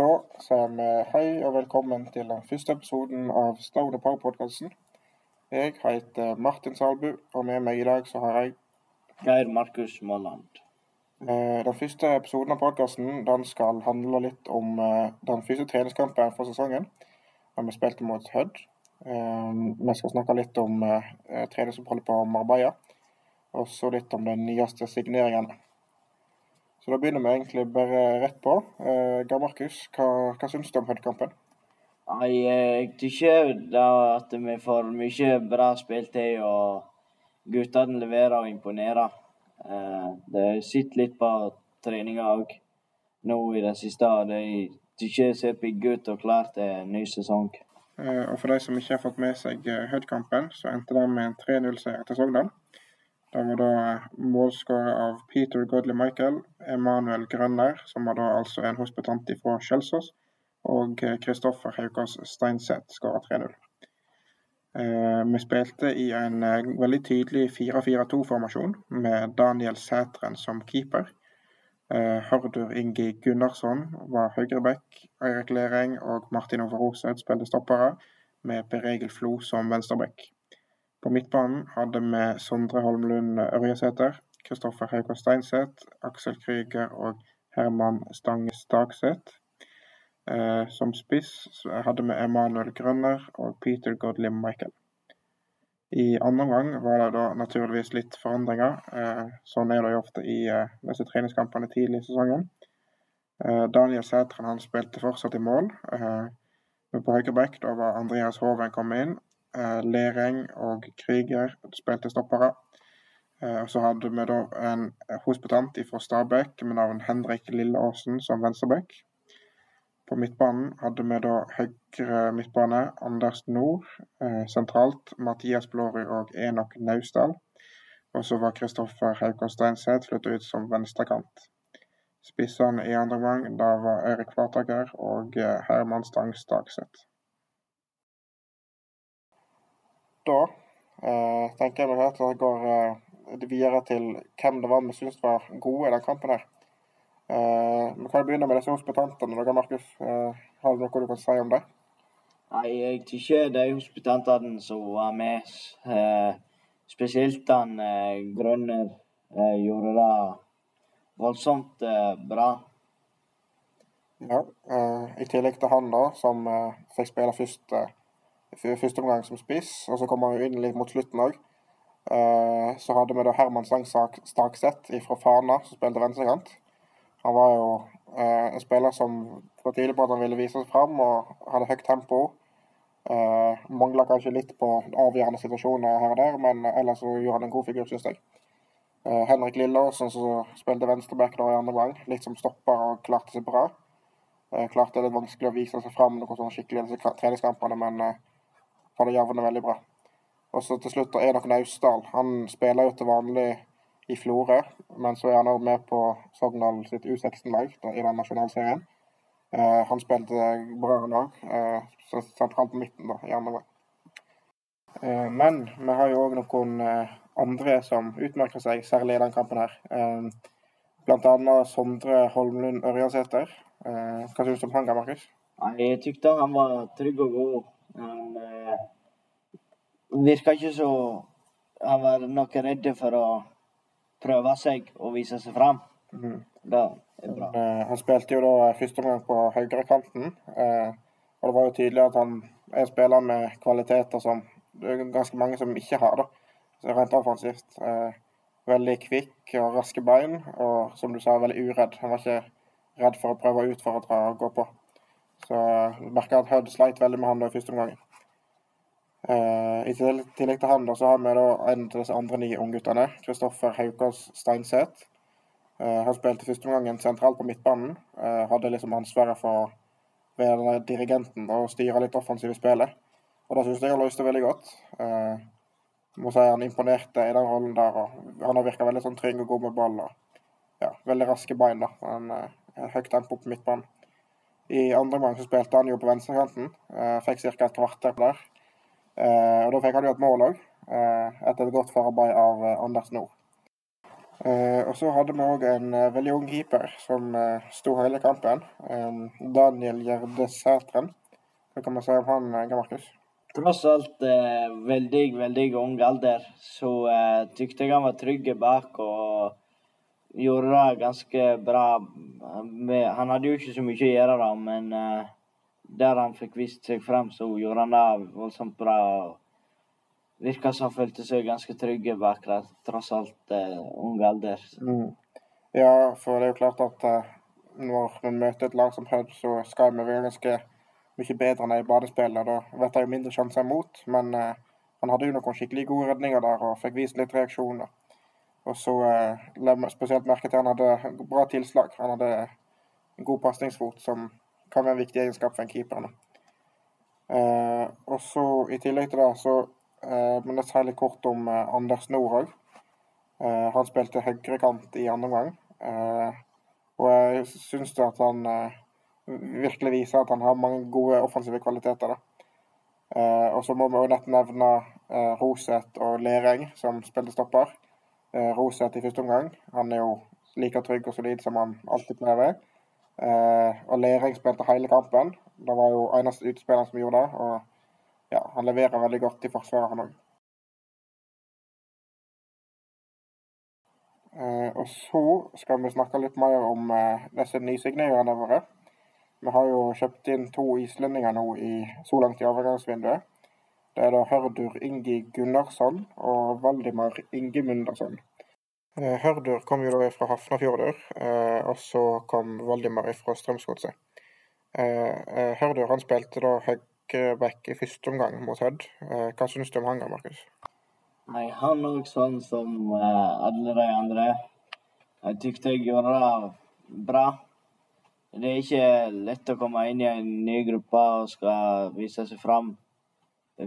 Da sier vi hei og velkommen til den første episoden av Stone Power-podkasten. Jeg heter Martin Salbu, og med meg i dag så har jeg Geir Markus Molland. eh, Den første episoden av podkasten skal handle litt om eh, den første treningskampen for sesongen. Da vi spilte mot Hødd. Eh, Vi skal snakke litt om treningsoppholdet på Marbella, og så litt om de nyeste signeringene. Så da begynner vi egentlig bare rett på. Eh, Geir Markus, hva, hva syns du om Hødd-kampen? Nei, jeg tykker da at vi får mye bra spiltid, og guttene leverer og imponerer. Eh, Det sitter litt på treninga òg nå i det siste. De tykker ser pigge ut og klar til en ny sesong. Eh, Og for de som ikke har fått med seg eh, Hødd-kampen, så endte det med en 3-0-seier til Sogndal. Det var da målskåret av Peter Godley Michael, Emanuel Grønner, som var da altså en hospitant fra Kjelsås, og Kristoffer Haukas Steinseth skåra 3-0. Eh, Vi spilte i en eh, veldig tydelig 4-4-2-formasjon med Daniel Sætren som keeper. Eh, Hardur Ingi Gunnarsson var høyreback, Eirik Lering og Martin Overoset spilte stoppere, med Per Egil Flo som venstreback. På midtbanen hadde vi Sondre Holmlund Ørjesæter, Kristoffer Haukås Steinseth, Aksel Krüger og Herman Stange Stagseth. Eh, som spiss hadde vi Emanuel Grønner og Peter Godley Michael. I andre omgang var det da naturligvis litt forandringer. Eh, sånn er det jo ofte i eh, disse treningskampene tidlig i sesongen. Daniel Sætren han spilte fortsatt i mål. På høyre back da var Andreas Hoven kommet inn. Eh, Lereng og Krüger spilte stoppere. Eh, og så hadde vi da en hospitant fra Stabæk med navn Henrik Lilleåsen som venstreback. På midtbanen hadde vi da høyre midtbane Anders Nord. Eh, sentralt Mathias Blårud og Enok Naustdal. Og så var Kristoffer Haukås Steinseth flyttet ut som venstrekant. Spissene i andre omgang var Eirik Flataker og Herman Stang Stagseth. Da eh, tenker jeg meg at det går eh, videre til hvem det var vi syns var gode i den kampen her. Eh, vi kan begynne med disse hospitantene. Dere, Markus, har du noe du kan si om det? Nei, jeg tykker de hospitantene som var med, spesielt han Grønner, gjorde det voldsomt bra. Ja. I tillegg til han, da, som fikk spille først, første omgang som spiss, og så kom han inn litt mot slutten òg. Eh, så hadde vi da Herman Stangsak Stakseth fra Fana, som spilte venstrekant. Han var jo eh, en spiller som var tydelig på at han ville vise seg fram og hadde høyt tempo. Uh, Mangla kanskje litt på avgjørende situasjoner her og der, men ellers så gjorde han en god figur, syns jeg. Eh, Henrik Lilleåsen som spilte venstreback i andre gang, litt som stopper og klarte seg bra. Klarte det litt vanskelig å vise seg fram noe sånn skikkelig i treningskampene, men uh, det jevnet veldig bra. Og så til slutt Enok Naustdal. Han spiller jo til vanlig i Florø, men så er han òg med på Sogndal sitt U16-lag i den nasjonalserien. Eh, han spilte bra han dag, uh, sentralt på midten da, i andre. Eh, men vi har jo òg noen eh, andre som utmerker seg, særlig i den kampen her. Eh, blant annet Sondre Holmlund Ørjasæter. Eh, hva syns du om han, Markus? Jeg tykte han var trygg og god. Han eh, virka ikke så Han var noe redd for å prøve seg og vise seg fram. Mm. Det er bra. Eh, han spilte jo da første omgang på høyrekanten. Eh, og det var jo tydelig at han er en spiller med kvaliteter som det er ganske mange som ikke har, da. Så rent offensivt. Eh, veldig kvikk og raske bein, og som du sa, veldig uredd. Han var ikke redd for å prøve å utfordre og gå på. Så jeg merker at Hud sleit veldig med han da i første omgang. Eh, I tillegg til han da, så har vi da en av disse andre ni ungguttene, Kristoffer Haukås Steinseth. Eh, han spilte første omgangen sentralt på midtbanen. Eh, hadde liksom ansvaret for å være dirigenten og styre litt offensivt i spillet. Og det syns jeg han løste veldig godt. Jeg må si han imponerte i den rollen der. og Han har virka veldig sånn trygg og god med ball. og ja, Veldig raske bein. da. Eh, har Høyt tempo på midtbanen. I andre omgang så spilte han jo på venstrekanten. Eh, fikk ca. et kvarter der. Eh, og da fikk han jo et mål òg, eh, etter et godt forarbeid av Anders Nord. Og så hadde vi òg en veldig ung keeper som sto hele kampen. Daniel Gjerde Sætren. Hva kan man si om han, Geir Markus? Tross alt veldig, veldig ung alder, så tykte jeg han var trygg bak og gjorde det ganske bra. Han hadde jo ikke så mye å gjøre, da, men eh, der han fikk vist seg frem, så gjorde han det voldsomt bra. virka som han følte seg ganske trygge bak det, tross alt uh, ung alder. Mm. Ja, for det er jo klart at uh, når vi møter et lag som Hud, så skal vi være ganske mye bedre enn de badespillene. Da vet jeg jo mindre sjanser imot, men uh, han hadde jo noen skikkelig gode redninger der og fikk vist litt reaksjoner. Og så eh, la jeg spesielt merke til han hadde bra tilslag. Han hadde en god pasningsfot, som kan være en viktig egenskap for en keeper. Eh, og så I tillegg til det så Eh, må jeg si litt kort om eh, Anders Nord òg. Eh, han spilte høyrekant i andre omgang. Og jeg syns at han virkelig viser at han har mange gode offensive kvaliteter. Og så må vi også nett nevne Roseth og Lereng, som spilte stopper. Roseth i første omgang. Han er jo like trygg og solid som han alltid pleier å være. Og Lering spilte hele kampen. Det var jo eneste utspilleren som gjorde det. og ja, han leverer veldig godt i forsvaret, han òg. Eh, og så skal vi snakke litt mer om eh, disse nysigneringene våre. Vi har jo kjøpt inn to islendinger nå i, så langt i overgangsvinduet. Det er da Hørdur Ingi Gunnarsson og Valdimar Ingemundersson. Eh, Hørdur kom jo da fra Hafnarfjordur, eh, og så kom Valdimar fra Strømsgodset. Eh, eh, Hørdur han spilte da høyreback i første omgang mot Hødd. Eh, hva syns du om han, Markus? Nei, Han òg sånn som alle de andre. Jeg tykte jeg gjorde det bra. Det er ikke lett å komme inn i en ny gruppe og skal vise seg fram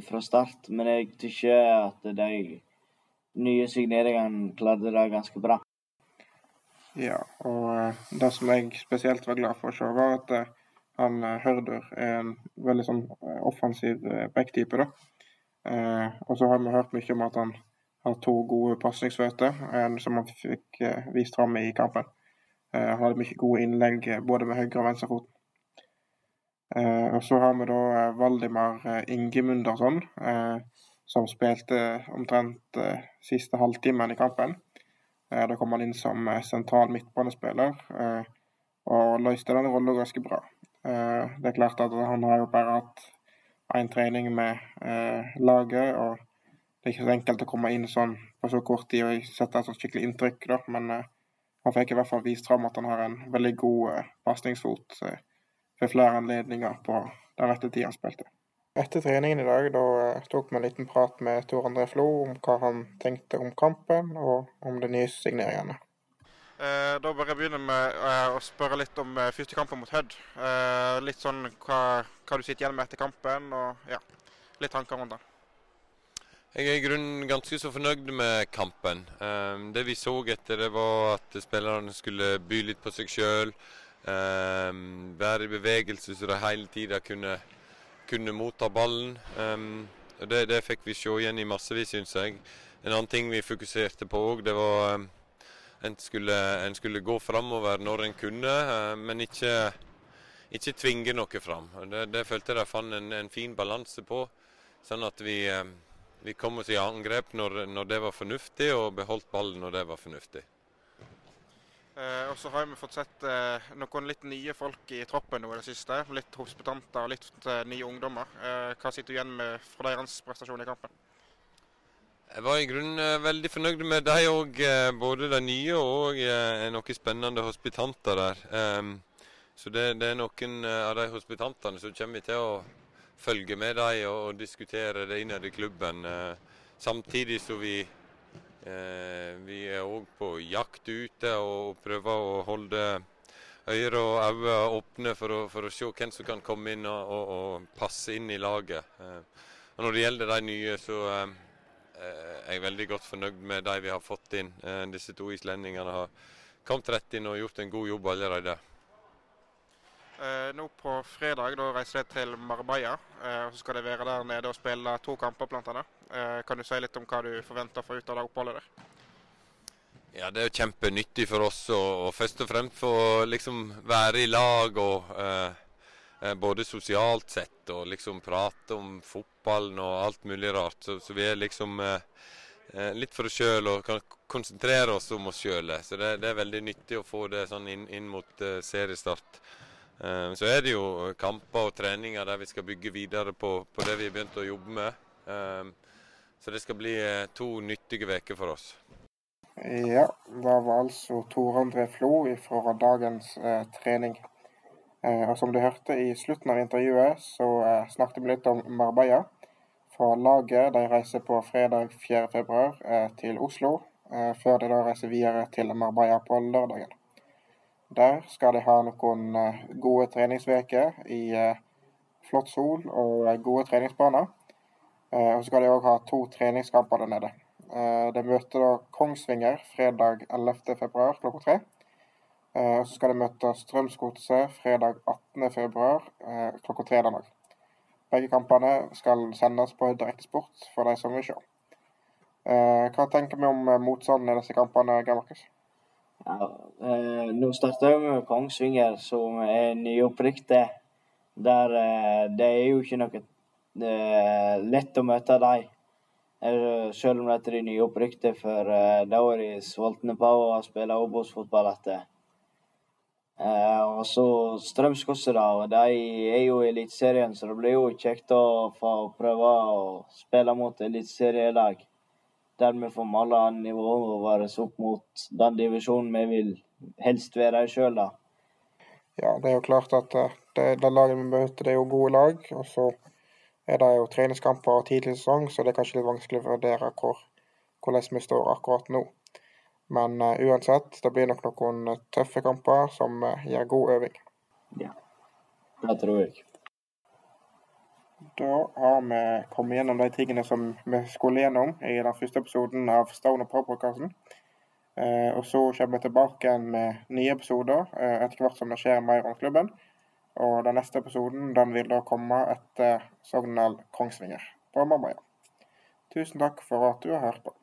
fra start, men jeg tykker at de nye signeringene klarte det ganske bra. Ja, og uh, det som jeg spesielt var glad for å se, var at uh, han eh, Hørder er en veldig sånn eh, offensiv eh, backtype, da. Eh, og så har vi hørt mye om at han har to gode pasningsføtter, som han fikk eh, vist fram i kampen. Eh, han hadde mye gode innlegg både med høyre og venstre fot. Og så har vi da Valdimar Ingemundersson, som spilte omtrent siste halvtimen i kampen. da kom han inn som sentral midtbanespiller og løste den rollen ganske bra. Eh, det er klart at han har jo bare hatt én trening med eh, laget, og det er ikke så enkelt å komme inn sånn på så kort tid og sette et skikkelig inntrykk, da. Men eh, han fikk i hvert fall vist fram at han har en veldig god pasningsfot ved flere anledninger på den rette tida han spilte. Etter treningen i dag da tok vi en liten prat med Tor André Flo om hva han tenkte om kampen og om de nye signeringene. Eh, da bør jeg begynne med eh, å spørre litt om eh, første kampen mot Hødd. Litt sånn hva, hva, du sitter igjen med etter kampen, og ja, litt tanker rundt den. Jeg er i grunnen ganske så fornøyd med kampen. Det vi så etter, det var at spillerne skulle by litt på seg sjøl. Være i bevegelse så de hele tida kunne, kunne, motta ballen. Det, det fikk vi se igjen i massevis, syns jeg. En annen ting vi fokuserte på òg, det var en skulle, en skulle gå framover når en kunne, uh, men ikke, ikke tvinge noe fram. Det, det følte jeg de fant en, en, fin balanse på, sånn at vi, um, vi kom oss i angrep når, når, det var fornuftig, og beholdt ballen når det var fornuftig. Eh, og så har vi fått sett eh, noen litt nye folk i troppen nå i det siste. Litt hospitanter og litt eh, nye ungdommer. Eh, hva sitter du igjen med fra deres prestasjon i kampen? Jeg var i grunnen eh, veldig fornøyd med de òg, eh, både de nye og noen spennende hospitanter der. Um, så det, det, er noen av de hospitantene som kommer til å følge med dem og, og diskutere det innad i klubben. Samtidig som vi, vi er òg på jakt ute og prøver å holde øyne og øyne åpne for å, for å, se hvem som kan komme inn og, og, og passe inn i laget. Uh, og når det gjelder de nye, så Eh, jeg er veldig godt fornøyd med de vi har fått inn. Eh, disse to islendingene har kommet rett inn og gjort en god jobb allerede. Eh, nå på fredag da reiser jeg til Marbella. Eh, så skal de være der nede og spille to kamper bl.a. Eh, kan du si litt om hva du forventer å få ut av det oppholdet der? Ja, Det er jo kjempenyttig for oss å først og fremst få liksom være i lag og eh, eh, både sosialt sett og liksom prate om fotballen og alt mulig rart. Så, så vi er liksom eh, litt for oss sjøl og kan konsentrere oss om oss sjøl. Så det, det, er veldig nyttig å få det sånn inn, inn mot seriestart. Eh, så er det jo kamper og treninger der vi skal bygge videre på, på det vi har begynt å jobbe med. så det skal bli to nyttige uker for oss. Ja, det var altså Tor André Flo fra dagens eh, trening. Eh, og Som du hørte i slutten av intervjuet, så eh, snakket vi litt om Marbella. For laget de reiser på fredag 4.2 eh, til Oslo, eh, før de da reiser videre til Marbella på lørdagen. Der skal de ha noen eh, gode treningsveker i flott sol og gode treningsbaner. og så skal de òg ha to treningskamper der nede. Eh, de møter da Kongsvinger fredag 11.2 klokka tre. Eh, og så skal de møte Strømsgodset fredag 18.2 eh, klokka tre den dag. Begge kampene skal sendes på direktesport for de som vil se. Hva tenker vi om motstanden i disse kampene, Geir Markus? Ja, eh, nå starter vi med Kongsvinger, som er nyopprykte. Der eh, Det er jo ikke noe lett å møte dem. Selv om dette er de nyopprykte, for uh, da var de sultne på å spille Obos-fotball etter. Uh, og så Strømsgodset, da. De er jo i Eliteserien, så det blir jo kjekt å få prøve å spille mot eliteserielag. Der vi får male nivået vårt opp mot den divisjonen vi vil helst være i sjøl, da. Ja, det er jo klart at eh, det, det laget vi møter, det er jo gode lag. og så er det jo treningskamper tidlig sesong, så det er kanskje litt vanskelig å vurdere hvor, hvordan vi står akkurat nå. Men uh, uansett, det blir nok noen eh, tøffe kamper som uh, gir god øving. Ja, det tror jeg. Da har vi kommet gjennom de tingene som vi skulle gjennom i den første episoden av Stone Pop-podkasten. Uh, og så kommer vi tilbake med nye episoder etter hvert som det skjer mer om klubben. Og den neste episoden den vil da komme etter Sogndal Kongsvinger på Mamaja. Tusen takk for at du har hørt på.